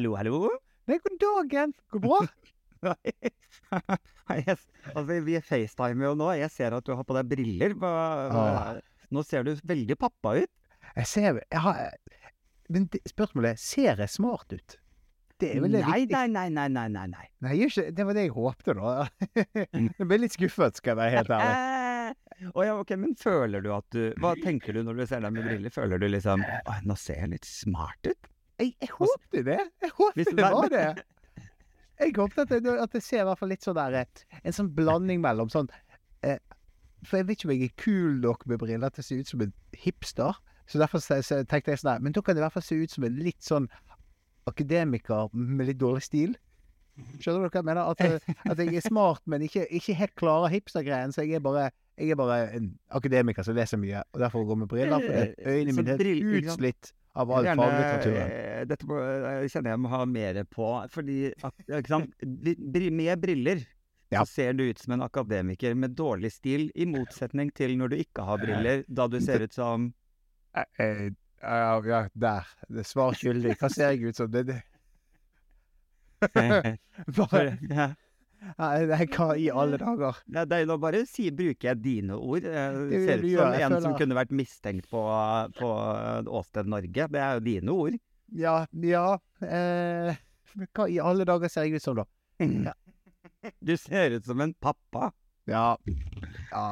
Hallo, hallo? Nei, god dagen. Går bra? Nei, yes. altså, vi facetimer jo nå. Jeg ser at du har på deg briller. Hva, nå ser du veldig pappa ut. Jeg ser jeg har, Men spørsmålet er ser jeg smart ut? Det er vel det Nei, nei, nei, nei, nei, nei, nei. Nei, ikke, det var det jeg håpte, da. Jeg ble litt skuffet, skal jeg være helt ærlig. oh, ja, ok, men føler du at du Hva tenker du når du ser deg med briller? Føler du liksom Å, nå ser jeg litt smart ut? Jeg, jeg håpte det. Jeg håpet det var det. Jeg håpet at det, at det ser i hvert fall litt sånn der eh, En sånn blanding mellom sånn eh, For jeg vet ikke om jeg er kul nok med briller til å se ut som en hipster. Så derfor tenkte jeg sånn her Men da kan det i hvert fall se ut som en litt sånn akademiker med litt dårlig stil. Skjønner du hva jeg mener? At, eh, at jeg er smart, men ikke, ikke helt klarer hipstergreien. Så jeg er bare jeg er bare en akademiker som leser mye, og derfor går med briller. For øynene Eh, mine er ikke utslitt av all faglitteraturen. eh, Dette må, eh, kjenner jeg må ha mer på. Fordi at, Med briller Ja. så ser du ut som en akademiker med dårlig stil, i motsetning til når du ikke har briller, da du ser ut som Eh, Ja, ja, der. Det Svar skyldig. Hva ser jeg ut som? Det, det. Bare. Nei, hva i alle dager? Ja, det nå bare si, bruker jeg dine ord. Eh, Det er ser ut som en som kunne vært mistenkt på, på Åsted Norge. Det er jo dine ord. Ja, ja eh, Hva i alle dager ser jeg ut som, da? Ja. Du ser ut som en pappa. Ja. ja.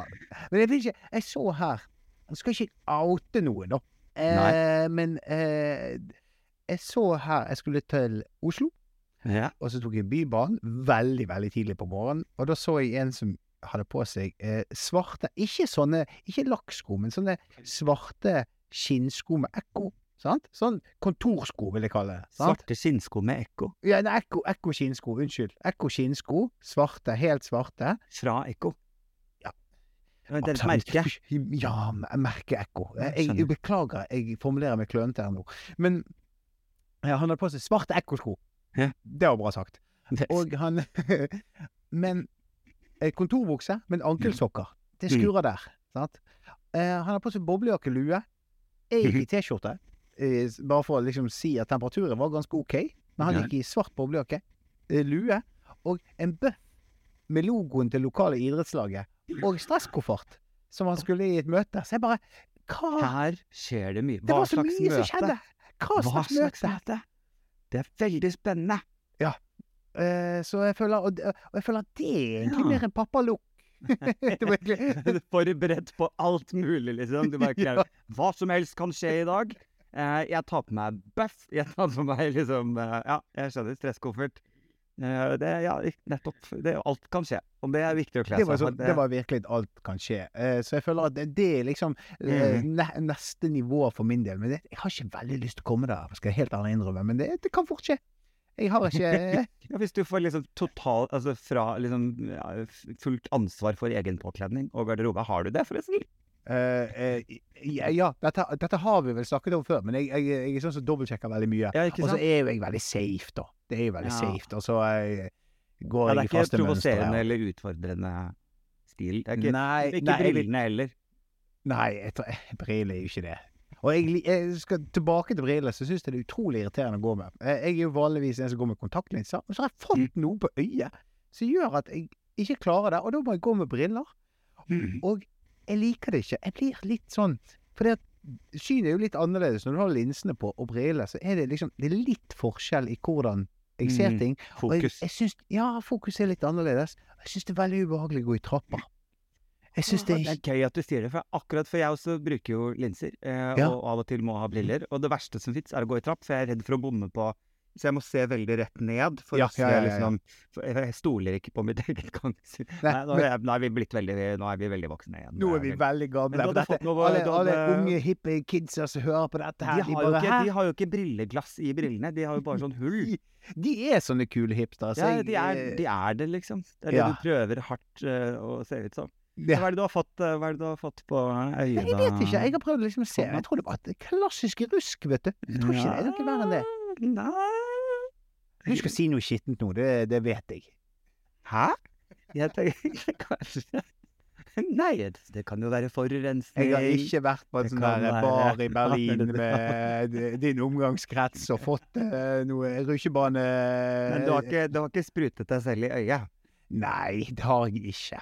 Men jeg vil ikke Jeg så her Jeg skal ikke oute noe, da. Eh, men eh, jeg så her Jeg skulle til Oslo. Ja. Og så tok jeg Bybanen veldig, veldig tidlig på morgenen. Og da så jeg en som hadde på seg eh, svarte Ikke sånne Ikke lakksko, men sånne svarte skinnsko med ekko. Sant? Sånn kontorsko, vil jeg kalle det. Sant? Svarte skinnsko med ekko. Ja, nei, ekko, ekko skinnsko. Unnskyld. Ekko skinnsko. Svarte. Helt svarte. Fra Ekko. Ja. Det er et merke. Ja, jeg merker ekko. Jeg, jeg, beklager, jeg formulerer meg klønete her nå. Men ja, han hadde på seg svarte ekkosko. Ja. Det var bra sagt. Og han Men eh, kontorbukse, men ankelsokker. Det skurer skurrer der. Sant? Eh, han har på seg boblejakke, lue. Jeg gikk i T-skjorte. Eh, bare for å liksom si at temperaturen var ganske OK. Men han gikk i svart boblejakke, lue og en bøff med logoen til lokale idrettslaget. Og stresskoffert, som han skulle i et møte. Så jeg bare Hva? Her skjer det mye. Det var så slags mye møte? som skjedde! Hva Hva slags møte? møte? Det er veldig spennende. Eh, så jeg føler Og, og jeg føler at det er egentlig Ja. mer en pappalukk. det var egentlig Forberedt på alt mulig, liksom. Du bare Ja. Hva som helst kan skje i dag. Eh, jeg tar på meg bøff. Jeg tar på meg liksom eh, Ja, jeg skjønner. Stresskoffert. Eh, Det, ja, nettopp. Det, alt kan skje. Og det er viktig å kle Det var, seg for. det var virkelig at alt kan skje. Eh, så jeg føler at det, er liksom eh, Mhm. neste nivå for min del. Men det, jeg har ikke veldig lyst til å komme der, skal jeg helt ærlig innrømme. Men det, det kan fort skje. Jeg har ikke Ja, hvis du får liksom total Altså fra liksom ja, fullt ansvar for egen påkledning og garderobe, har du det, forresten? Uh, uh, Ja, ja dette, dette har vi vel snakket om før, men jeg, jeg, jeg er sånn som dobbeltsjekker veldig mye. Ja, Og så er jo jeg veldig safe, da. Det er jo veldig Ja. safe. Og så eh, går det er jeg i ikke faste mønstre. provoserende eller utfordrende stil. Det er ikke, Nei, ikke nei, brillene heller. Nei, jeg briller er jo ikke det. Og jeg, jeg skal tilbake til briller, så syns jeg det er utrolig irriterende å gå med. Eh, Jeg er jo vanligvis en som går med kontaktlinser, og så har jeg fått Mm. noe på øyet som gjør at jeg ikke klarer det, og da må jeg gå med briller. Mm. Og jeg liker det ikke. Jeg blir litt sånn For synet er jo litt annerledes når du har linsene på og briller, så er det liksom Det er litt forskjell i hvordan jeg ser Mm. ting. Og jeg, jeg synes, Ja, fokus er litt annerledes. Jeg syns det er veldig ubehagelig å gå i trapper. Jeg syns det er Det er gøy at du sier det, for akkurat for jeg også bruker jo linser, eh, Ja. og av og til må ha briller. Og det verste som fins, er å gå i trapp, for jeg er redd for å bomme på Så jeg må se veldig rett ned for Ja, å se ja, ja, liksom Jeg stoler ikke på mitt eget gang. Nei, nå, er nå er vi blitt veldig Nå er vi veldig voksne igjen. Nå er vi veldig gamle. Men du dette- noe- alle, da, alle unge, hippe kidser som hører på dette de, her, de, har jo bare ikke, de har jo ikke brilleglass i brillene, de har jo bare sånn hull. De er sånne kule hipstere. Så Ja, de er, de er det, liksom. Det er det du prøver hardt uh, å se ut som. Ja. Hva er det du har fått, eh, hva er det du har fått på øynene? Jeg vet ikke. Jeg har prøvd liksom å se. Jeg tror det var et klassisk rusk, vet du. Jeg tror ikke det er noe verre enn det. Nei Du skal si noe skittent nå, det, det vet jeg. Hæ? Jeg tenker kanskje Nei, det- kan jo være forurensning. Jeg har ikke vært på en sånn der bar i Berlin med din omgangskrets og fått eh, noe rusjebane Men du har, ikke, du har ikke sprutet deg selv i øyet? Nei, det har jeg ikke.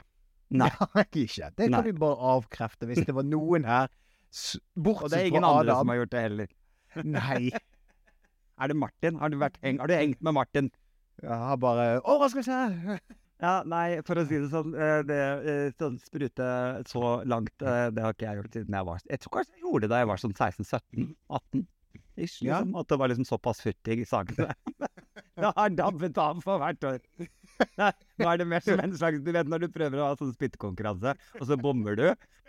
Nei. Det har jeg ikke. Det Nei. kan du bare avkrefte hvis det var noen her, s- Og det er ingen andre som har gjort det heller. Nei. Er det Martin? Har du, heng, har du hengt med Martin? Jeg har bare Overraskelse! Ja, nei, for å si det sånn, eh, det, eh, sånn sprute så langt, eh, det har ikke jeg gjort siden jeg var Jeg tror kanskje jeg gjorde det da jeg var sånn 16-17-18. Ish, Ja. liksom, At det var liksom såpass futt i sakene. Det har dabbet av for hvert år. Nei, Nå er det mer som en slags Du vet når du prøver å ha sånn spyttekonkurranse, og så bommer du.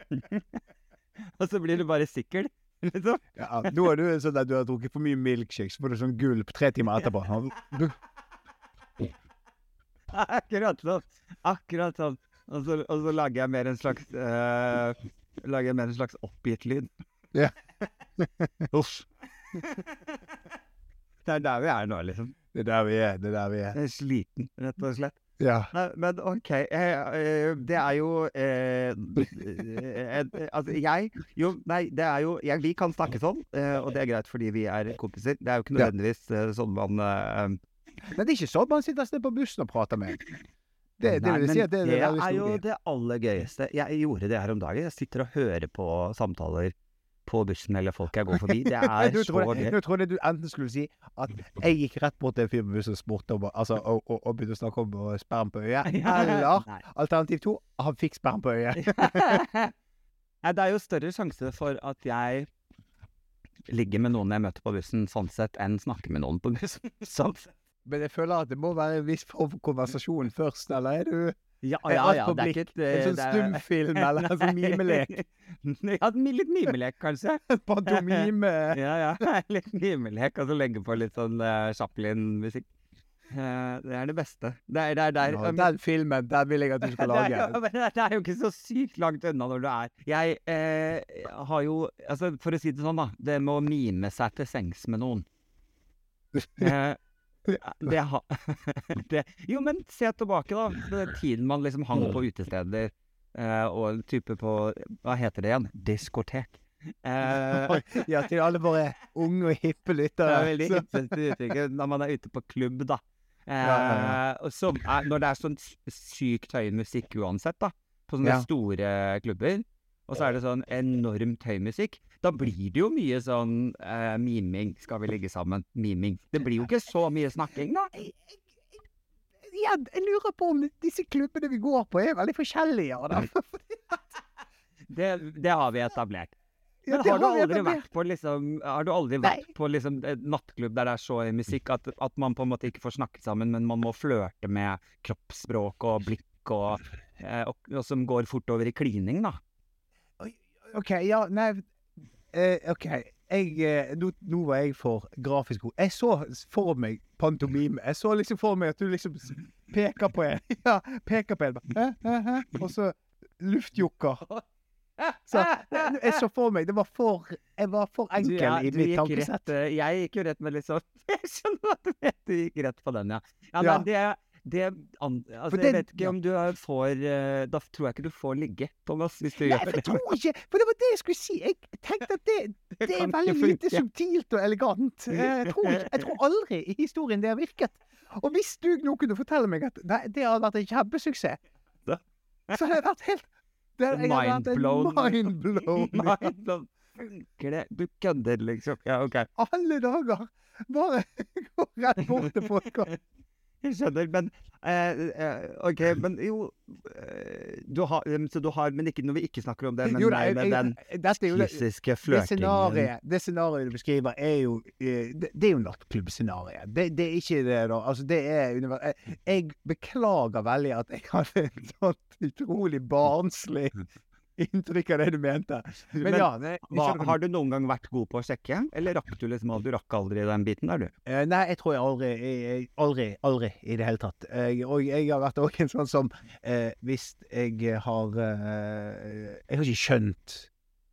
og så blir du bare sikker. Liksom. Ja, nå er du sånn at du har drukket for mye milkshake, så får du sånn gulp tre timer etterpå. Akkurat sånn. Akkurat sånn. Og så, og så lager jeg mer en slags uh, Lager jeg mer en slags oppgitt lyd. Ja. Uff. Det er der vi er nå, liksom. det er der vi er. Det er der vi er. Jeg er sliten, rett og slett. Ja. Nei, men OK. Eh, eh, det er jo eh, eh, Altså, jeg Jo, nei, det er jo jeg, Vi kan snakke sånn, eh, og det er greit fordi vi er kompiser. Det er jo ikke nødvendigvis sånn man Men det er ikke sånn man sitter sted på bussen og prater med. Det, det Nei, si det, det er er jo det aller gøyeste. Jeg gjorde det her om dagen. Jeg sitter og hører på samtaler på bussen eller folk jeg går forbi. Det er så gøy. nå trodde jeg du enten skulle si at jeg gikk rett bort til en fyr på bussen og spurte om, altså, og, og, og begynte å snakke om sperm på øyet. Eller Nei. alternativ to, han fikk sperm på øyet. Nei, det er jo større sjanse for at jeg ligger med noen jeg møter på bussen, sånn sett, enn snakker med noen på bussen. Sånn sett. Men jeg føler at det må være en viss form for konversasjon først, eller er du Ja, Er ja, ja. Det er ikke et, eh, en sånn stumfilm eller en sånn mimelek? Ja, litt mimelek, kanskje. Pantomime? Ja, ja. Litt mimelek, og så legge på litt sånn uh, Chaplin-musikk. Uh, det er det beste. Det er, det er der Ja, den filmen, den vil jeg at du skal det, er, lage. jo- det er jo ikke så sykt langt unna når du er Jeg eh, har jo Altså, for å si det sånn, da. Det med å mime seg til sengs med noen. Det ha, det, Jo, men se tilbake, da. Den tiden man liksom hang på utesteder eh, og type på Hva heter det igjen? Diskotek. Eh, Ja, til alle våre unge og hippe lyttere. er veldig så- uttrykket når man er ute på klubb, da. Eh, Ja, ja, Som når det er sånn sykt høy musikk uansett, da. På sånne store klubber. Og så er det sånn enormt høy musikk. Da blir det jo mye sånn eh, miming. Skal vi ligge sammen? Miming. Det blir jo ikke så mye snakking, da. Jeg, jeg lurer på om disse klubbene vi går på er veldig forskjellige. Da. Det, det har vi etablert. Men det har du aldri vært på liksom Har du aldri vært på liksom et nattklubb der det er så musikk at, at man på en måte ikke får snakket sammen, men man må flørte med kroppsspråk og blikk og, eh, og, og som går fort over i klining, da? OK, ja, nei uh, OK. Jeg, eh, nå, nå var jeg for grafisk god. Jeg så for meg pantomime. Jeg så liksom for meg at du liksom peker på en. Ja, peker på en. Hæ, hæ, hæ? Og så luftjokker. Så jeg, så for meg Det var for Jeg var for enkel ja, i mitt tankesett. rett, eh, jeg gikk jo rett med liksom Jeg skjønner at du vet du gikk rett på den, ja. ja, Ja. Men det, det altså, For Jeg vet ikke om du eh, får eh, Da tror jeg ikke du får ligge, Thomas, hvis du Nei, gjør for jeg tror ikke For det var det jeg skulle si. Jeg tenkte at det, det er veldig lite subtilt og elegant. Eh, Jeg tror, jeg tror aldri i historien det har virket. Og hvis du nå kunne fortelle meg at det hadde vært en kjempesuksess, så hadde jeg vært helt det Mindblown. Mindblown. Mindblown. Funker det? Du kødder, liksom. Ja, OK. Alle dager! Bare gå rett bort til podkast. Jeg skjønner, men eh, eh, OK, men jo eh, du har, eh, Så du har Men ikke når vi ikke snakker om det, men Jo nei, med, den det- Det flørtingen det scenariet du beskriver, er jo Det, det er jo nattklubbscenarioet. Det, det er ikke det, da. Altså, det er jeg, jeg beklager veldig at jeg hadde et sånt utrolig barnslig inntrykk av det du mente. Men, Men ja det, Hva, har du noen gang vært god på å sjekke? Eller rakk du liksom Du rakk aldri den biten der, du? Eh, nei, jeg tror jeg aldri jeg, Aldri, aldri i det hele tatt. Jeg, og jeg har vært også en sånn som eh, Hvis jeg har eh, Jeg har ikke skjønt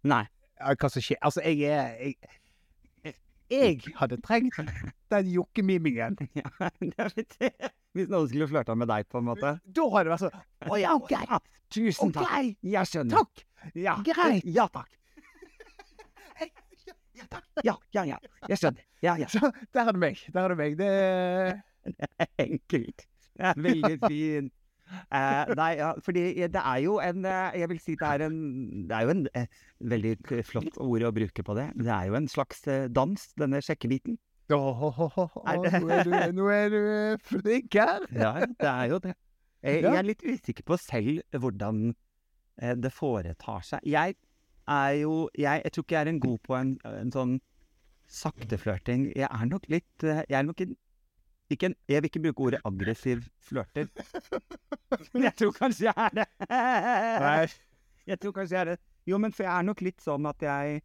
Nei. eh, hva som skjer. Altså, jeg er jeg, jeg hadde trengt den jokkemimingen. Ja, det er jeg. Hvis noen skulle flørta med deg, på en måte. Da hadde det vært sånn Å ja, OK. Ja, tusen OK. takk. Jeg skjønner. Takk. Ja, Greit. Ja takk. Ja, takk. Ja, ja, ja. Jeg skjønner. Ja, ja. Så der er det meg. Der er det meg. Det Enkelt. Det er veldig fint. Eh, nei, ja, fordi det er jo en eh, Jeg vil si det er en Det er jo en eh, veldig flott ord å bruke på det. Det er jo en slags eh, dans, denne sjekkebiten. Det- Nå er du, nå er du eh, flink her. Ja, det er jo det. Jeg, jeg er litt usikker på selv hvordan eh, det foretar seg. Jeg er jo Jeg, jeg tror ikke jeg er en god på en, en sånn sakteflørting. Jeg er nok litt eh, Jeg er nok en ikke en, Jeg vil ikke bruke ordet aggressiv flørter. Men jeg tror kanskje jeg er det. Nei. Jeg tror kanskje jeg er det. Jo, men for jeg er nok litt sånn at jeg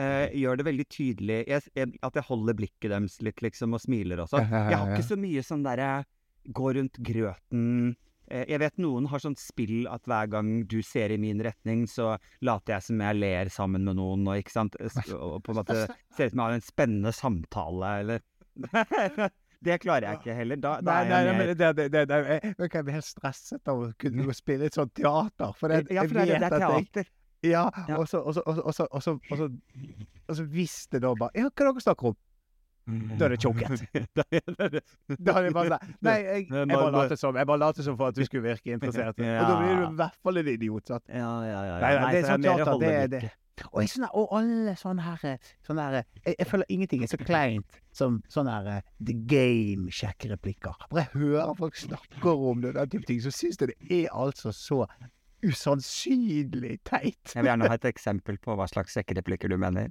eh, gjør det veldig tydelig jeg, jeg, At jeg holder blikket deres litt, liksom, og smiler også. Jeg har ikke så mye sånn derre gå rundt grøten Eh, Jeg vet noen har sånn spill at hver gang du ser i min retning, så later jeg som jeg ler sammen med noen, og ikke sant Og på en måte ser ut som jeg har en spennende samtale, eller Det klarer jeg ikke heller. Da, da Nei, nei, jeg mer det, det, det, jeg, jeg kan helt stresset av å kunne spille et sånt teater. For det, Ja, for det, er- jeg det er teater. at jeg. Ja, og så visste da bare Ja, hva er dere snakker om? Da er det choket. Da er det- bare sånn Nei, jeg, jeg bare later som Jeg bare later som for at du skulle virke interessert. Og da blir du i hvert fall en idiot. Sant? Ja, ja, ja. Nei, nei, det er så mer teater. Det er det. Og, sånne, og alle sånne her, sånne her jeg, jeg føler ingenting er så kleint som sånne her eh, The Game-sjekkereplikker. Bare jeg hører folk snakker om det, den type ting, så syns jeg det er altså så usannsynlig teit. Jeg vil gjerne ha et eksempel på hva slags sjekkereplikker du mener.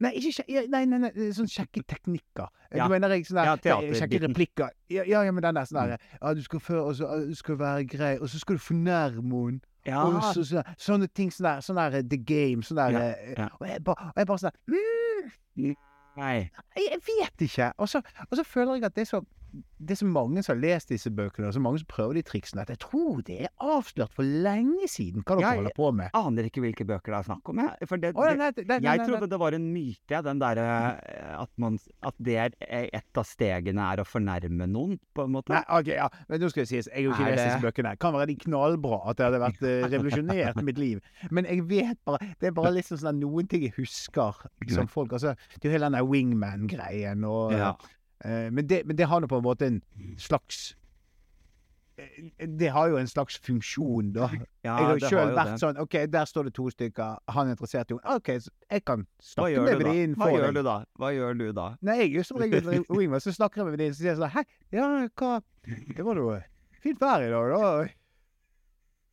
Nei, ikke kjekke Nei, nei, nei, nei, sånn sjekketeknikker. Ja. Du mener jeg sånn Ja, der teaterbiten. sjekkereplikker? Ja, ja, ja, men den der sånn der ja, Du skal før, og så du skal være grei, og så skal du fornærme henne. Ja, Og så, så, sånne ting sånn der, sånn der The Game, sånn der Ja, eh, ja. Og jeg bare, og jeg bare sånn mm, nei. jeg, jeg vet ikke. Og så, og så føler jeg at det er så det er så mange som har lest disse bøkene, og så mange som prøver de triksene, at jeg tror det er avslørt for lenge siden hva dere jeg holder på med. Jeg Aner ikke hvilke bøker det er snakk om, jeg. Det, det, nei, nei, nei, jeg nei, trodde det var en myte, den derre at, at det er et av stegene er å fornærme noen, på en måte. Nei, ok, ja, men nå skal det sies, jeg har jo ikke lest disse det- bøkene. Kan være de knallbra, at det hadde vært eh, revolusjonert mitt liv. Men jeg vet bare Det er bare liksom sånn at noen ting jeg husker som folk Altså, det er jo hele den der wingman-greien og Ja. Eh, men, det, men det har nå på en måte en slags eh, Det har jo en slags funksjon, da. Ja, jeg har jo sjøl vært det. sånn OK, der står det to stykker, han er interessert i henne. OK, jeg kan snakke med du da? venninnen Hva gjør du da? Hva gjør du da? Nei, jeg er jo som regel wingman, så snakker jeg med venninnen, så sier jeg sånn Hei, ja, hva Det var jo fint vær i dag, da.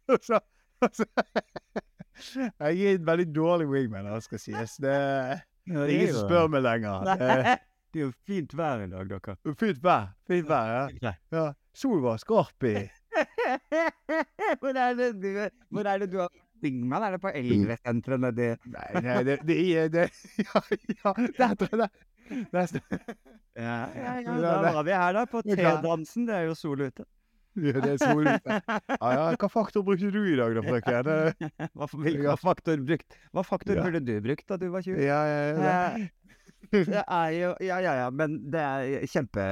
Og så, og så, Jeg er en veldig dårlig wingman, det skal sies. Det er ingen som spør meg lenger. Det Nei, det er jo fint vær i dag, dere. er Fint vær. Fint vær, ja. Ja. Solen var skarp i Hvor er det du, hvor er det du har wingman? Er det på eldresenteret nedi Nei, nei, det, det det, Ja, ja, der tror jeg det. Ja, ja, ja, da var vi her, da. På. T-dansen. Det er jo sol ute. Ja, det er sol ute. Ja, ja. Hva faktor brukte du i dag, da, frøken? Hva, Ja. faktor brukt? Hva faktor burde du brukt da du var 20? Ja, ja, ja. Det er jo Ja, ja, ja, men det er kjempe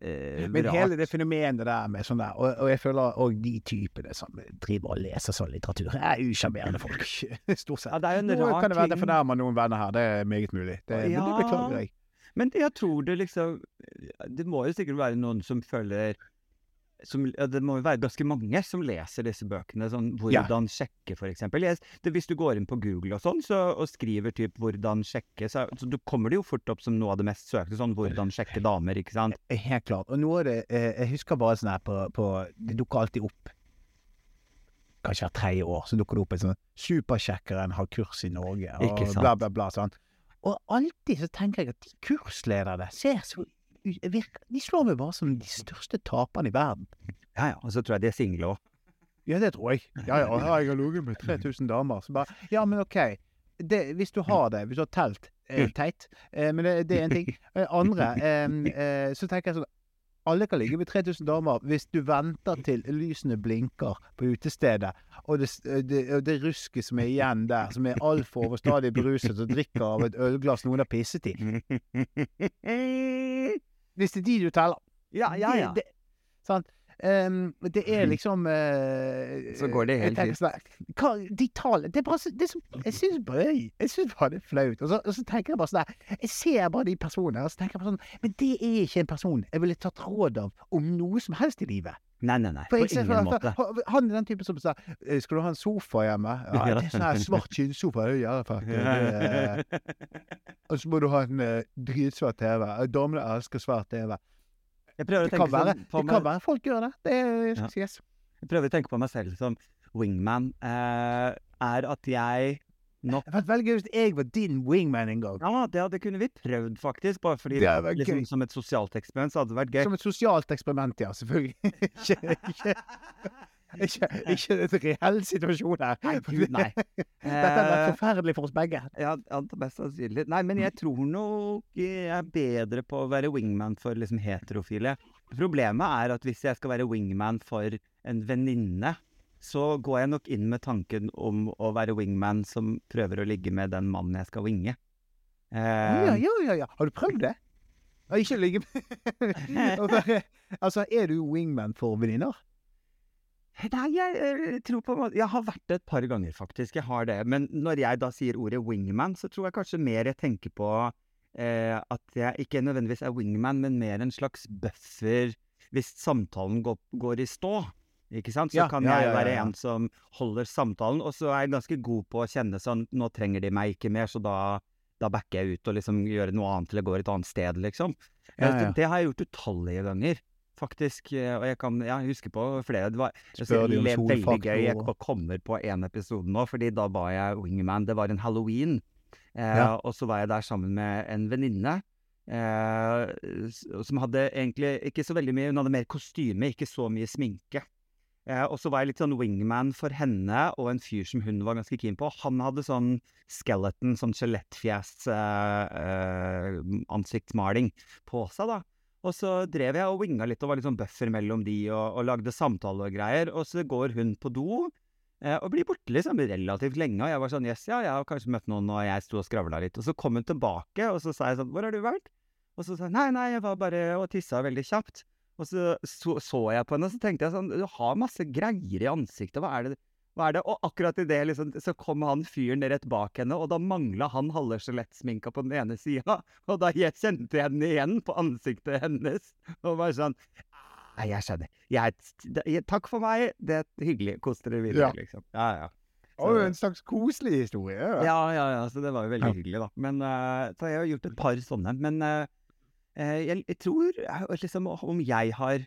eh, Men hele det fenomenet der med sånn der, og, og jeg føler òg de typene som driver og leser sånn litteratur, er usjarmerende folk. Stort sett. Ja, det er jo en Nå rar kan det være det fornærmer noen venner her, det er meget mulig. Det, Men Ja. det beklager jeg. Men jeg tror det liksom Det må jo sikkert være noen som føler som, ja, Det må jo være ganske mange som leser disse bøkene. Sånn Ja. 'Hvordan sjekke', for eksempel. Hvis du går inn på Google og sånn, så, og skriver typ 'hvordan sjekke', så, så du kommer det jo fort opp som noe av det mest søkte. Sånn 'hvordan sjekke damer', ikke sant? Helt klart. Og noe av det eh, Jeg husker bare sånn her på, på Det dukker alltid opp Kanskje hvert tredje år så dukker det opp en sånn 'Supersjekkeren har kurs i Norge', og bla, bla, bla. sånn. Og alltid så tenker jeg at de kurslederne ser så virker, De slår meg bare som de største taperne i verden. Ja ja. Og så tror jeg de er single òg. Ja, det tror jeg. Ja, ja, jeg har ligget med 3000 damer. Så bare Ja, men OK. Det, hvis du har det, hvis du har telt, eh, teit, eh, men det, det er en ting. Eh, Andre, eh, så tenker jeg sånn Alle kan ligge med 3000 damer hvis du venter til lysene blinker på utestedet, og det, det, det rusket som er igjen der, som er altfor overstadig beruset og drikker av et ølglass noen har pisset i. Hvis det er de du teller. Ja, ja, ja. Det, det? Ehm, det er liksom uh, Så går det helt fint. hva, De tallene Det er bare så, det er så Jeg syns bare bare det er flaut. Og så, og så tenker jeg bare sånn der Jeg ser bare de personene, og så tenker jeg bare sånn Men det er ikke en person jeg ville tatt råd av om noe som helst i livet. Nei, nei, nei. På ingen måte. Han er den typen som sier «Eh, Skal du ha en sofa hjemme? Ja, det er sånn her svart skinnsofa. Ja. Det Og så må du ha en uh, dritsvart TV. Eh, Damene elsker svart TV. Jeg prøver å Det kan, være, sånn på det meg- kan være folk gjør det. Det er, Ja. sies. Jeg prøver å tenke på meg selv som wingman. Uh, er at jeg nok Det hadde vært veldig gøy hvis jeg var din wingman en gang. Ja, det hadde kunne vi prøvd, faktisk. Bare fordi Det hadde vært liksom, gøy. Som et sosialt eksperiment så hadde det vært gøy. Som et sosialt eksperiment, ja. Selvfølgelig. ikke, ikke, ikke, ikke en reell situasjon her. Nei, gud, nei. Dette er vært forferdelig for oss begge. Ja, mest sannsynlig. Nei, men jeg tror nok jeg er bedre på å være wingman for liksom heterofile. Problemet er at hvis jeg skal være wingman for en venninne, så går jeg nok inn med tanken om å være wingman som prøver å ligge med den mannen jeg skal winge. Uh, ja, Eh, ja, ja, ja. Har du prøvd det? Ja, ikke ligge med Altså, er du wingman for venninner? Nei, jeg jeg, tror på en måte Jeg har vært det et par ganger, faktisk. Jeg har det. Men når jeg da sier ordet wingman, så tror jeg kanskje mer jeg tenker på eh, at jeg ikke nødvendigvis er wingman, men mer en slags buffer hvis samtalen går, går i stå. Ikke sant? Så Ja, kan ja, jeg være en som holder samtalen, og så er jeg ganske god på å kjenne sånn Nå trenger de meg ikke mer, så da, da backer jeg ut og liksom gjør noe annet eller går et annet sted, liksom. Eh. Det har jeg gjort utallige ganger, faktisk. eh, Og jeg kan ja, jeg husker på flere. Det var jeg Spør om er veldig gøy. Jeg kommer på en episode nå, fordi da var jeg wingman. Det var en halloween. Eh. Og så var jeg der sammen med en venninne. Eh, som hadde egentlig ikke så veldig mye Hun hadde mer kostyme, ikke så mye sminke. Eh, og så var jeg litt sånn wingman for henne og en fyr som hun var ganske keen på. Han hadde sånn skeleton, sånn skjelettfjes, eh, eh, på seg, da. Og så drev jeg og winga litt og var litt sånn buffer mellom de og, og lagde samtale og greier. Og så går hun på do eh, og blir borte liksom relativt lenge. Og jeg var sånn yes, ja, jeg har kanskje møtt noen, og jeg sto og skravla litt. Og så kom hun tilbake, og så sa jeg sånn hvor har du vært? Og så sa hun nei, nei, jeg var bare og tissa veldig kjapt. Og så, så så jeg på henne, og så tenkte jeg sånn Du har masse greier i ansiktet, hva er det? Hva er det? Og akkurat i det liksom, så kom han fyren rett bak henne, og da mangla han halve skjelettsminka på den ene sida. Og da jeg kjente jeg henne igjen på ansiktet hennes, og var sånn Nei, jeg skjønner. Jeg, takk for meg, det er hyggelig. Kos dere videre, Ja. liksom. Ja, ja. Var jo en slags koselig historie. Ja. Ja, ja, så det var jo veldig Ja. hyggelig, da. Men uh, Så jeg har gjort et par sånne. Men eh, jeg, jeg tror eh, liksom om jeg har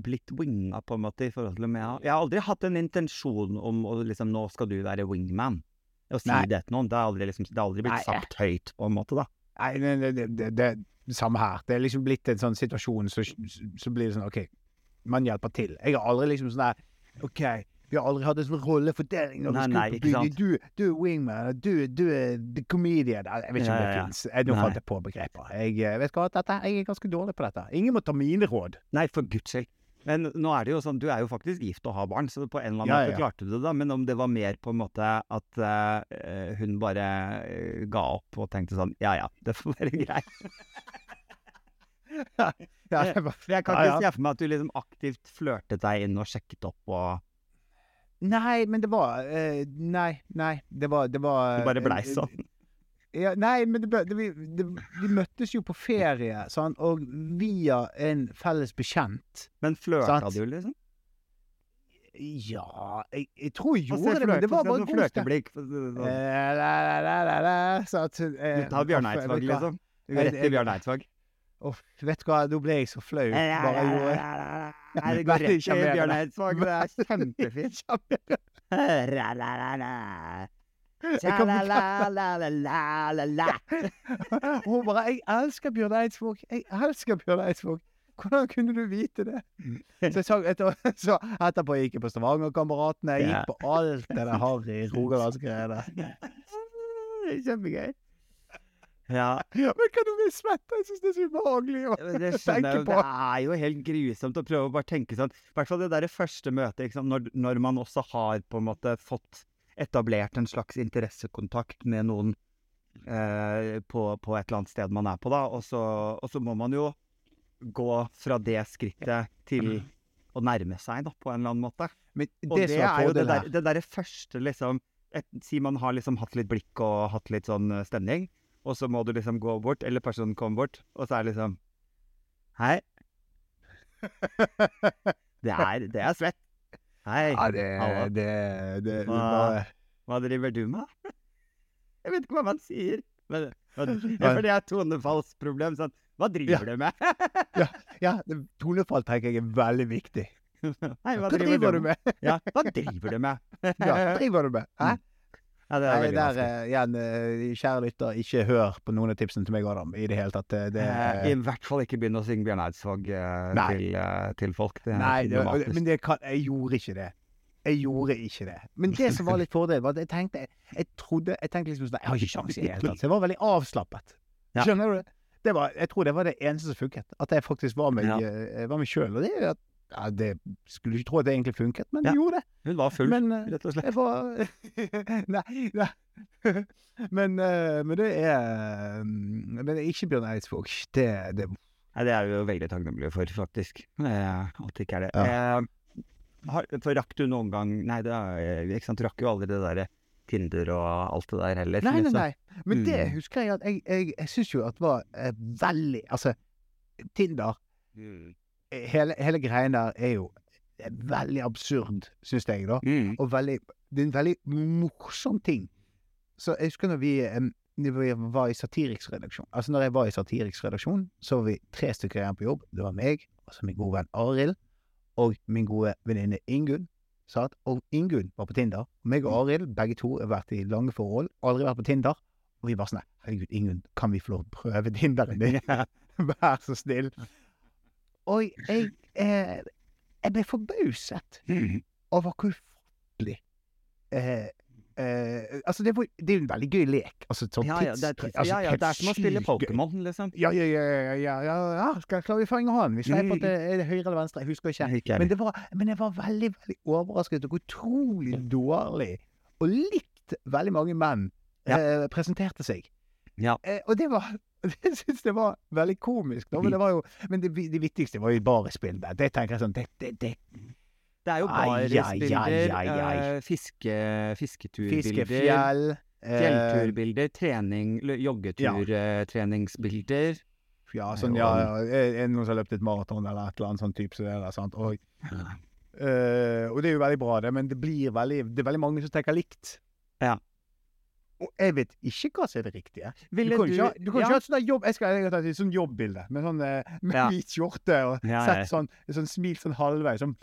blitt winga, på en måte, i forhold til om jeg har Jeg har aldri hatt en intensjon om å liksom Nå skal du være wingman. Å si Nei. det til noen. Det har aldri, liksom, det har aldri blitt Nei. sagt høyt, på en måte, da. Nei, det, det, det, det samme her. Det er liksom blitt en sånn situasjon, så, så blir det sånn OK, man hjelper til. Jeg har aldri liksom sånn der OK, vi har aldri hatt en sånn rollefordeling når vi Nei, skal nei, på bygget. Du, du er wingman, du, du er the comedian. Jeg vet ikke om det ja, fins. Nå fant jeg på begreper. Jeg eh, vet hva, dette, jeg er ganske dårlig på dette. Ingen må ta mine råd. Nei, for guds skyld. Men nå er det jo sånn, du er jo faktisk gift og har barn, så på en eller annen Ja, måte ja. klarte du det, da. Men om det var mer på en måte at uh, hun bare uh, ga opp og tenkte sånn Ja ja, det får være greit. Ja, det jeg kan ikke se for meg at du liksom aktivt flørtet deg inn og sjekket opp og Nei, men det var uh, Nei, nei. Det var, det var Du bare blei eh, sånn. Ja, nei, men det, det, vi, det, vi møttes jo på ferie, sant? og via en felles bekjent. Men flørta du, liksom? Ja Jeg, jeg tror jeg gjorde det, men det var bare flørteblikk. få sånn. Eh, eh, Du tar Bjørn Eidsvåg, vet du hva? liksom? Du går rett i Bjørn Eidsvåg? Uff, vet du hva, nå ble jeg så flau. Bare jeg gjorde Nei, det går rett til. Bjørn Eidsvåg. Det er kjempefint. Kan Hun bare 'Jeg elsker Bjørn Eidsvåg. Jeg elsker Bjørn Eidsvåg'. Hvordan kunne du vite det? Så, jeg sa, etter, så etterpå gikk jeg på Stavanger-kameratene. Jeg gikk på alt det der harry rogalandsgreiene. Kjempegøy. Ja, men kan du bli svett? Jeg syns det er så ubehagelig å det tenke jo. på. Det er jo helt grusomt å prøve å bare tenke sånn. I hvert fall det derre første møtet? Når, når man også har på en måte fått etablert en slags interessekontakt med noen eh, på, på et eller annet sted man er på, da. Og så, og så må man jo gå fra det skrittet til å nærme seg, da, på en eller annen måte. Men Og det, det, er jo det fordelen der, det derre første, liksom et, Si man har liksom hatt litt blikk og hatt litt sånn eh, stemning, og så må du liksom gå bort, eller personen kommer bort, og så er det liksom Hei. Det er, det er svett. Hei. Ja, det, Halla. det, det, det Hva- Hva driver du med? Jeg vet ikke hva man sier. Men, men, Ja. ja, for det er tonefallsproblem. Sånn. Hva driver du med? Ja, ja, tonefall tenker jeg er veldig viktig. Hei, Hva driver du med? Ja, hva driver du med? Ja, driver du med? Hæ? Ja, det er Nei, der, eh, igjen, eh, kjære lytter, ikke hør på noen av tipsene til meg, Adam. I det hele tatt. Det, det, Eh, I hvert fall ikke begynne å synge Bjørn Eidsvåg eh, til, eh, til folk. Det Nei, det, problematisk. men det kan, jeg gjorde ikke det. Jeg gjorde ikke det. Men det som var litt fordel, var at jeg tenkte Jeg trodde, jeg tenkte liksom sånn Jeg har ikke sjans i det hele tatt. Så jeg var veldig avslappet. Skjønner du det? var, jeg tror det var det eneste som funket. At jeg faktisk var meg, Ja. eh, sjøl. Og det, er at- ja, det skulle ikke tro at det egentlig funket, men Ja. det gjorde det. Hun var full, Men eh, rett og slett. Får... Nei, nei. Men, eh, men det er Men det er ikke Bjørn Eidsvåg. Det, det Nei, det er vi jo veldig takknemlige for, faktisk. At det ikke er det. Eh, har, for rakk du noen gang Nei, det er, ikke sant, du rakk jo aldri det derre Tinder og alt det der heller. Nei, nei, liksom. nei. Men det Mm. husker jeg at jeg, jeg, jeg syns jo at var eh, veldig Altså, Tinder Mm. Hele, hele greien der er jo veldig absurd, syns jeg, da. Mm. Og veldig Det er en veldig morsom ting. Så jeg husker når vi, um, når vi var i redaksjon Altså når jeg var i redaksjon, så var vi tre stykker igjen på jobb. Det var meg, altså min gode venn Arild, og min gode venninne Ingunn. Sant? Og Ingunn var på Tinder. Og meg og Arild, begge to, har vært i lange forhold. Aldri vært på Tinder. Og vi bare sånn Herregud, Ingunn, kan vi få lov å prøve Tinderen din? Vær så snill. Og jeg, eh, jeg ble forbauset Mm. over hvor ufattelig eh, eh, Altså, det, var, det er jo en veldig gøy lek. Altså, sånn Ja, ja, det er, altså, ja, ja, det er som å spille. Pokémon, liksom. Ja, ja, ja, ja, ja, ja. Skal, jeg klare å fange hånden? Vi sveiper at det er det høyre eller venstre, jeg husker ikke. Men, var, men jeg var veldig, veldig overrasket og utrolig dårlig og likt veldig mange menn Ja. eh, presenterte seg. Ja. Eh, og det var Jeg syns det var veldig komisk, da, men det var jo Men det, det viktigste var jo bare spillet. Det tenker jeg sånn Det, det, det Det er jo ai. eh, fiske, fisketurbilder, Fiskefjell eh, fjellturbilder, trening, joggeturtreningsbilder. Ja. Ja, sånn, ja, ja. Er er det noen som har løpt et maraton eller et eller annet sånn type så det der, sant. Og, eh, og det er jo veldig bra, det, men det blir veldig Det er veldig mange som tenker likt. Ja. Og jeg vet ikke hva som er det riktige. Ville du kan du- ikke ha, du kan ja. ikke ha et sånt jobb Jeg skal jeg har tatt et sånt jobbbilde med sånn eh, med Ja. hvit skjorte og Ja, sett sånn, sånn smil sånn halvveis. Sånn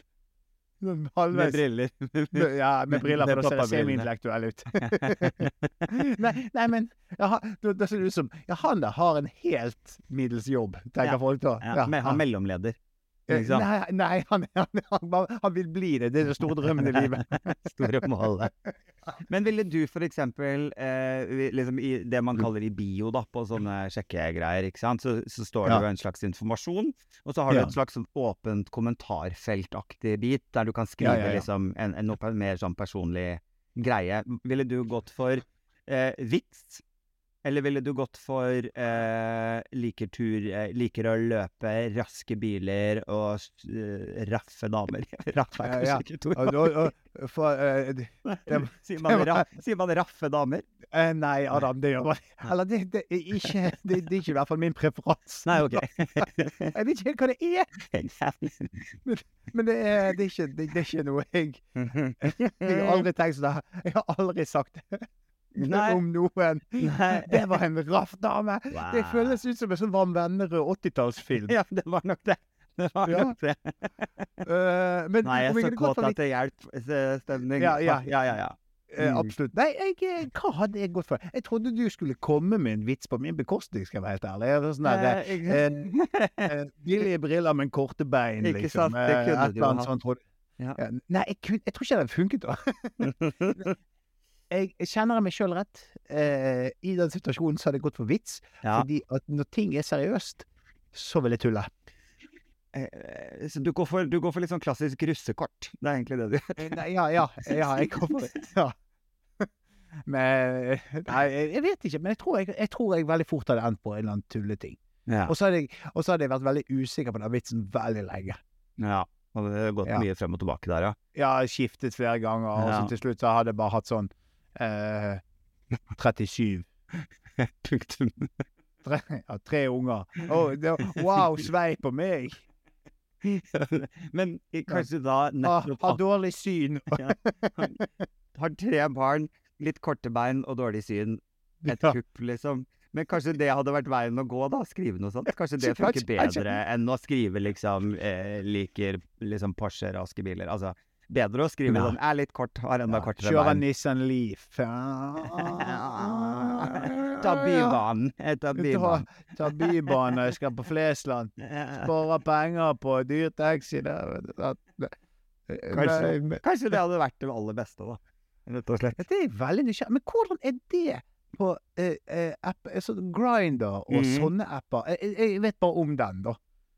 Sånn Med briller. Ja, med briller, for da ser jeg semi-intellektuell ut. nei, nei, men det da, ser det ut som Ja, han der har en helt middels jobb, tenker folk da. Ja, han mellomleder. Sant? Nei, nei han, han, han, han vil bli det. Det er den store drømmen i livet. Store målet. Men ville du eksempel, eh, liksom i det man kaller i bio, da, på sånne sjekkegreier, ikke sant, så, så står det Ja. jo en slags informasjon, og så har du Ja. et slags sånn åpent kommentarfeltaktig bit, der du kan skrive Ja, ja, ja. liksom en, en noe mer sånn personlig greie. Ville du gått for eh, vits? Eller ville du gått for eh, liker, tur, eh, liker å løpe, raske biler og eh, raffe damer? Raffe er kanskje ja. ikke to ord. Eh, Sier man, ra sier man raffe damer? eh, nei, Adam, det gjør man Eller det, det, er ikke, det, det er ikke i hvert fall min preferanse. Nei, ok. Jeg vet ikke helt hva det er, men det er, det er, ikke, det, det er ikke noe jeg Jeg har aldri tenkt sånn. Jeg har aldri sagt det Nei. om noen. Nei. Det var en raff dame. Det føles ut som en sånn Varm venner-og 80-tallsfilm. Ja, det var nok det. Det var Ja. nok det. uh, men Nei, jeg er så kåt at det hjelper stemning. Ja, ja. ja, ja, ja. Eh, Mm. absolutt. Nei, jeg, eh, hva hadde jeg gått for? Jeg trodde du skulle komme med en vits på min bekostning, skal jeg være helt ærlig. Var Sånn der, Eh, ikke- eh, eh, billige briller, men korte bein, Ikke liksom. sant, det Eh, kunne du ha. sånt, Ja. Ja, Nei, jeg, jeg tror ikke det hadde funket. jeg, jeg kjenner meg sjøl rett. Eh, I den situasjonen så hadde jeg gått for vits. Ja. Fordi at når ting er seriøst, så vil jeg tulle. Eh, Så du går, for, du går for litt sånn klassisk russekort. Det er egentlig det du gjør. Eh, Nei, ja, ja, ja, jeg kommer ja. Men Nei, jeg vet ikke. Men jeg tror jeg, jeg tror jeg veldig fort hadde endt på en eller annen tulleting. Ja. Og så hadde hadde jeg vært veldig usikker på den vitsen veldig lenge. ja. Og det hadde gått Ja. mye frem og tilbake der, ja. Ja, skiftet flere ganger, og så til slutt så hadde jeg bare hatt sånn eh, 37. Punktum. Tre, ja, tre unger. Oh, det, wow, svei på meg! Men kanskje da Har, nettopp har dårlig syn. har tre barn, litt korte bein og dårlig syn. Et Ja. kupp, liksom. Men kanskje det hadde vært veien å gå, da? Skrive noe sånt? Kanskje det funker bedre enn å skrive liksom eh, liker liksom Porsche, raske biler. Altså, bedre å skrive Nei. sånn er litt kort, har enda kortere Kjøre. Nissan Leaf. Ta bybanen. Ta, bybanen. ta bybanen, jeg skal på Flesland. Spare penger på dyr taxi Kanskje. Kanskje det hadde vært det aller beste, da. Rett og slett. Det er veldig nysgjerrig Men hvordan er det på eh, eh, app, altså Grinder og mm. sånne apper? Jeg, jeg- vet bare om den, da.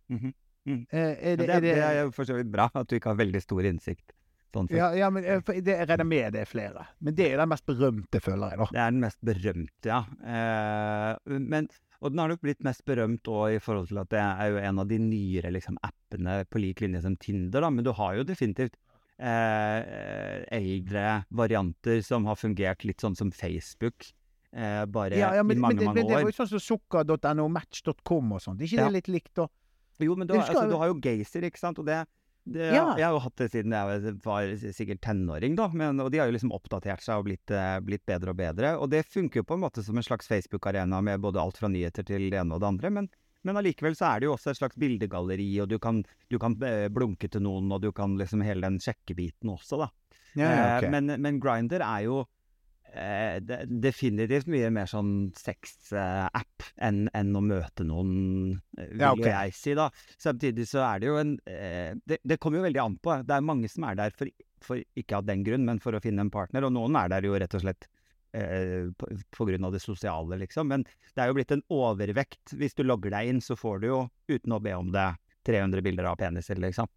Mm -hmm. Mm. Eh, er Ja, det, det, er det er for så vidt bra at du ikke har veldig stor innsikt. Sånn ja, ja, men eh, det, jeg regner med det er flere. Men det er den mest berømte, føler jeg, da. Det er den mest berømte, ja. Eh, men, og den har nok blitt mest berømt òg i forhold til at det er jo en av de nyere liksom, appene på lik linje som Tinder, da. Men du har jo definitivt eh, eldre varianter som har fungert litt sånn som Facebook. Eh, bare Ja, ja, men, i mange, men, det, mange men det var jo sånn som sukker.no match.com og sånn. Er ikke det litt likt, da? Jo, men husker- altså, du har jo Gaysir, ikke sant? Og det, det Ja. Jeg har jo hatt det siden jeg var sikkert tenåring, da. Men, og de har jo liksom oppdatert seg og blitt, eh, blitt bedre og bedre. Og det funker jo på en måte som en slags Facebook-arena med både alt fra nyheter til det ene og det andre. Men, men allikevel så er det jo også et slags bildegalleri, og du kan, du kan eh, blunke til noen, og du kan liksom hele den sjekkebiten også, da. Eh, men, men Grinder er jo eh, definitivt mye mer sånn sex-app enn enn å møte noen, eh, vil Ja, okay. jeg si, da. Samtidig så er det jo en eh, det, det kommer jo veldig an på. Det er mange som er der for, for ikke av den grunn, men for å finne en partner. Og noen er der jo rett og slett eh, på, på grunn av det sosiale, liksom. Men det er jo blitt en overvekt. Hvis du logger deg inn, så får du jo, uten å be om det, 300 bilder av peniser, liksom.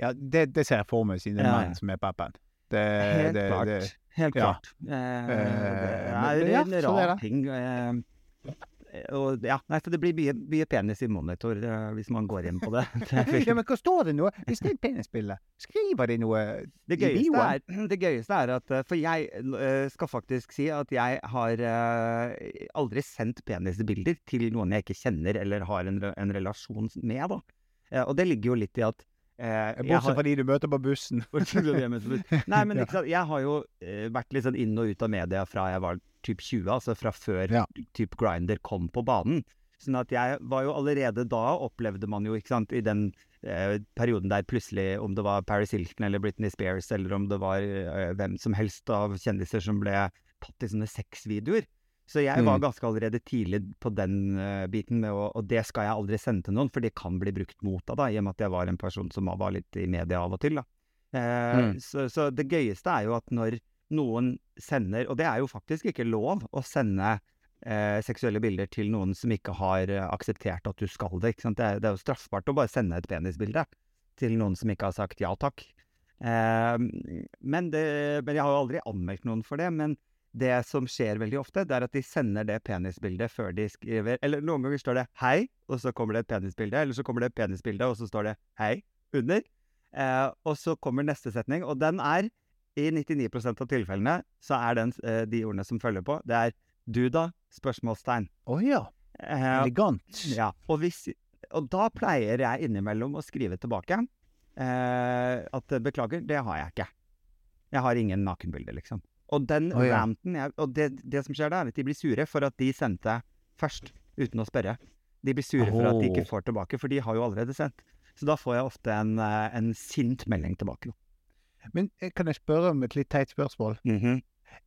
Ja, det, det ser jeg for meg, siden det er Ja, ja. menn som er peppen. Det, Helt det, klart. det, Helt ja. klart. Eh, det men- er ja, en rar ting. Eh, og ja, nei, for det blir mye, mye penis i monitor uh, hvis man går inn på det. Ja, men hva står det noe? Hvis det er et penisbilde, skriver de noe det, gøyeste er, det gøyeste er at eh, For jeg uh, skal faktisk si at jeg har uh, aldri sendt penisbilder til noen jeg ikke kjenner eller har en, en relasjon med, da. Eh, og det ligger jo litt i at eh, Bortsett har- fra de du møter på bussen. Nei, men ikke sant? jeg har jo eh, vært litt sånn inn og ut av media fra jeg var typ 20, altså fra før Ja. typ Grinder kom på banen. Sånn at jeg var jo allerede da, opplevde man jo, ikke sant, i den eh, perioden der plutselig, om det var Paris Hilton eller Britney Spears, eller om det var eh, hvem som helst av kjendiser som ble tatt i sånne sexvideoer. Så jeg var Mm. ganske allerede tidlig på den uh, biten, med å, og det skal jeg aldri sende til noen, for det kan bli brukt mot deg, da, i og med at jeg var en person som var litt i media av og til. da. Uh, Mm. så, så det gøyeste er jo at når noen sender, og det er jo faktisk ikke lov å sende uh, seksuelle bilder til noen som ikke har akseptert at du skal det. ikke sant? Det er, det er jo straffbart å bare sende et penisbilde til noen som ikke har sagt ja takk. Men, det, men jeg har jo aldri anmeldt noen for det. Men det som skjer veldig ofte, det er at de sender det penisbildet før de skriver Eller noen ganger står det 'hei', og så kommer det et penisbilde. Eller så kommer det et penisbilde, og så står det 'hei' under. Eh, og så kommer neste setning, og den er i 99% av tilfellene så er den, eh, de ordene som følger på, det er 'du da?' spørsmålstegn. Å ja. Eh, Elegant. ja, og, hvis, og da pleier jeg innimellom å skrive tilbake eh, at beklager, det har jeg ikke. Jeg har ingen nakenbilder, liksom. Og den oh, ja. ranten jeg, Og det, det som skjer da, er at de blir sure for at de sendte først, uten å spørre. De blir sure for at de ikke får tilbake, for de har jo allerede sendt. Så da får jeg ofte en, eh, en sint melding tilbake. Men eh, kan jeg spørre om et litt teit spørsmål?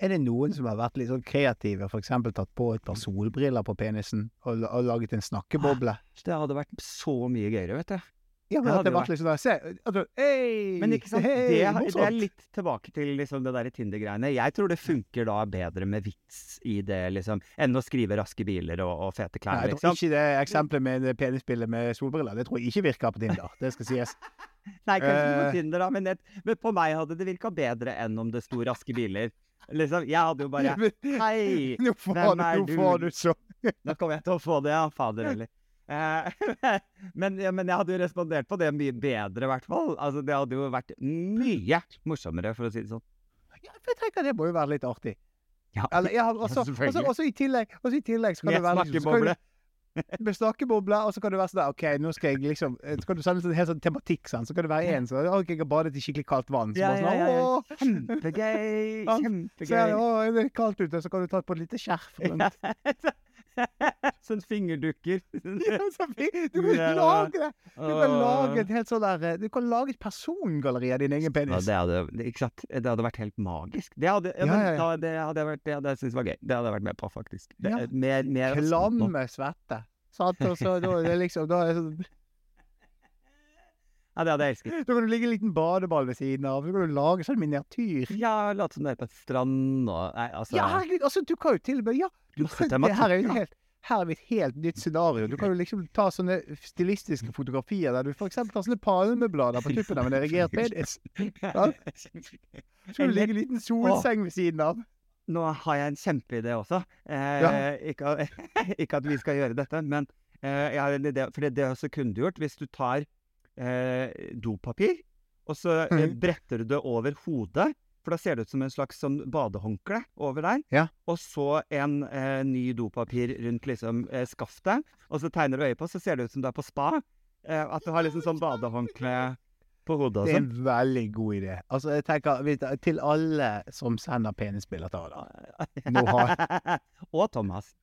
Er det noen som har vært litt sånn kreative, f.eks. tatt på et par solbriller på penisen og, og laget en snakkeboble? Det hadde vært så mye gøyere, vet du. Ja, men Det at litt sånn der, Se, altså, hei, Men ikke sant, hei, det, det er litt tilbake til liksom det der Tinder-greiene. Jeg tror det funker da bedre med vits i det, liksom, enn å skrive raske biler og, og fete Nei, klær, jeg tror liksom. ikke det eksempelet med det penisbildet med solbriller, det tror jeg ikke virker på Tinder. Det skal sies. Nei, kanskje på Eh. Tinder, da, men, det, men på meg hadde det virka bedre enn om det sto raske biler. Liksom, jeg hadde jo bare Hei, hvem er du, nå får du så nå kommer jeg til å få det, ja. Fader heller. Eh, men, ja, men jeg hadde jo respondert på det mye bedre, i hvert fall. Altså, det hadde jo vært mye morsommere, for å si det sånn. ja, for Jeg tenker det må jo være litt artig. Ja, Eller, ja, også, også, selvfølgelig. også, i tillegg, også i tillegg så kan Med det være liksom- snakkeboble. du- Med snakkeboble, og så kan det være sånn der, OK, nå skal jeg liksom eh, Så kan du sende en helt sånn tematikk, sånn. Så kan det være en som OK, jeg har badet i skikkelig kaldt vann. Så Ja, bare ja, sånn, ja, ja. Åh, Kjempegøy! Ja, Så det, Kjempegøy. å, det er kaldt ute, så kan du ta på et lite skjerf rundt. sånn fingerdukker. Ja, så fint. Du kan Ja. lage det! Du kan lage et helt sånn der eh, Du kan lage et persongalleri av din egen Ja, penis. det hadde, ikke sant? det hadde vært helt magisk. Det hadde, ja, Ja, ja, ja. Det hadde vært, det hadde jeg syntes var gøy. Det hadde jeg vært med på, faktisk. Det, Ja. mer, mer. Klamme svette. Sant? Og så da det liksom da er sånn, Ja, det hadde jeg elsket. Da kan du ligge en liten badeball ved siden av. Så kan du lage sånn miniatyr. Ja, late som du er på en strand og Nei, altså Ja, herregud, altså, du kan jo til og med Ja, Masse det tematikk, her er jo helt her er vi et helt nytt scenario. Du kan jo liksom ta sånne stilistiske fotografier der du f.eks. tar sånne palmeblader på tuppen av en erigert penis. Ja. Så kan du ligge en liten solseng ved siden av. Nå har jeg en kjempeidé også. Eh, Ja. ikke, ikke at vi skal gjøre dette, men eh, jeg har en idé. For det, det er også kundegjort. Hvis du tar eh, dopapir, og så eh, Mhm. bretter du det over hodet, for da ser det ut som en slags sånn badehåndkle over der. Ja. Og så en eh, ny dopapir rundt liksom eh, skaftet, og så tegner du øye på, så ser det ut som du er på spa. Eh, at du har liksom sånn badehåndkle på hodet og Det er sånn. en veldig god idé. Altså, jeg tenker du, Til alle som sender penisbilder til Ada. Nå har- og Thomas.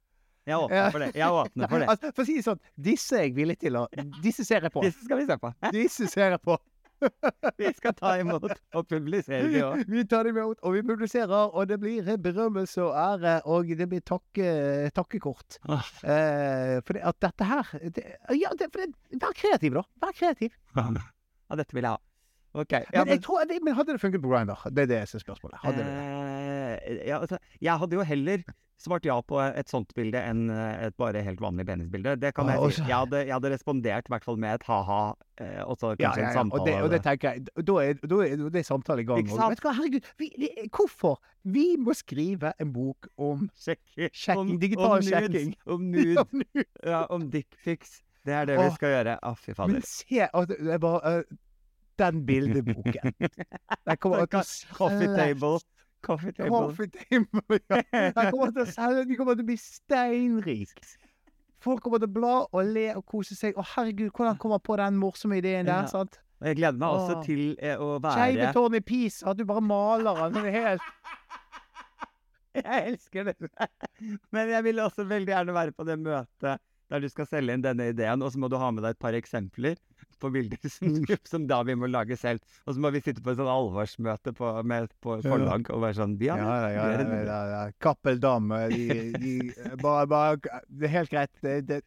Jeg åpner for det. Jeg åpner for det. Altså, for å si det sånn, disse er jeg villig til å Disse ser jeg på. Disse skal vi se på. Disse ser jeg på. Vi skal ta imot og publisere det òg. Vi tar imot, og vi publiserer, og det blir berømmelse og ære, og det blir takke, takkekort. Eh, for det, at dette her det, Ja, det, for det, vær kreativ, da. Vær kreativ. Ja, dette vil jeg ha. OK. Ja, Men, men, tror, men hadde det funket på Grindr? Det er det som er spørsmålet. Hadde det? eh, ja, altså, jeg hadde jo heller svart ja på et sånt bilde enn eh, et bare helt vanlig penisbilde. Det kan jeg si. Jeg hadde, jeg hadde respondert i hvert fall med et ha-ha, eh, og så Ja, kanskje ja, en samtale. Og det, og det tenker jeg, da er, da er, da er samtale i gang. Ikke sant? vet du hva, herregud, vi, det, hvorfor? Vi må skrive en bok om Sjekking. Sjekking, digital sjekking. Om nude, ja, om dickpics. Det er det vi skal gjøre. Å, fy fader. Men se altså, det er bare øh, Den bildeboken. Den kommer til å Coffee table. Coffee table. Coffee table. Ja. De kommer til å selge de kommer til å bli steinrik. Folk kommer til å bla og le og kose seg. Å, herregud, hvordan kommer på den morsomme ideen der? Ja. sant? Og jeg gleder meg også Åh. til eh, å være tårn i Pisa, at du bare maler den. Helt Jeg elsker det. Men jeg vil også veldig gjerne være på det møtet der du skal selge inn denne ideen, og så må du ha med deg et par eksempler på bilder som, som da vi må lage selv. Og så må vi sitte på et sånn alvorsmøte på, med, på forlag og være sånn Ja, Ja, ja, ja. ja, ja, ja. Dam, eh, de, de bare, bare Det er helt greit. Det, det.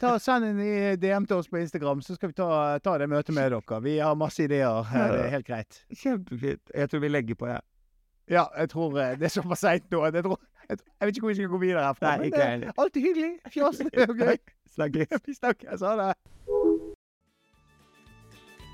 Ta og Send en DM til oss på Instagram, så skal vi ta, ta det møtet med dere. Vi har masse ideer. Det er helt greit. Kjempefint. Jeg tror vi legger på, jeg. Ja, jeg tror eh, det er såpass seint nå. Jeg, tror, jeg, jeg vet ikke hvor vi skal gå videre herfra. Nei, men det er alltid hyggelig. Gøy. Snakkes. Vi snakkes. Ha det.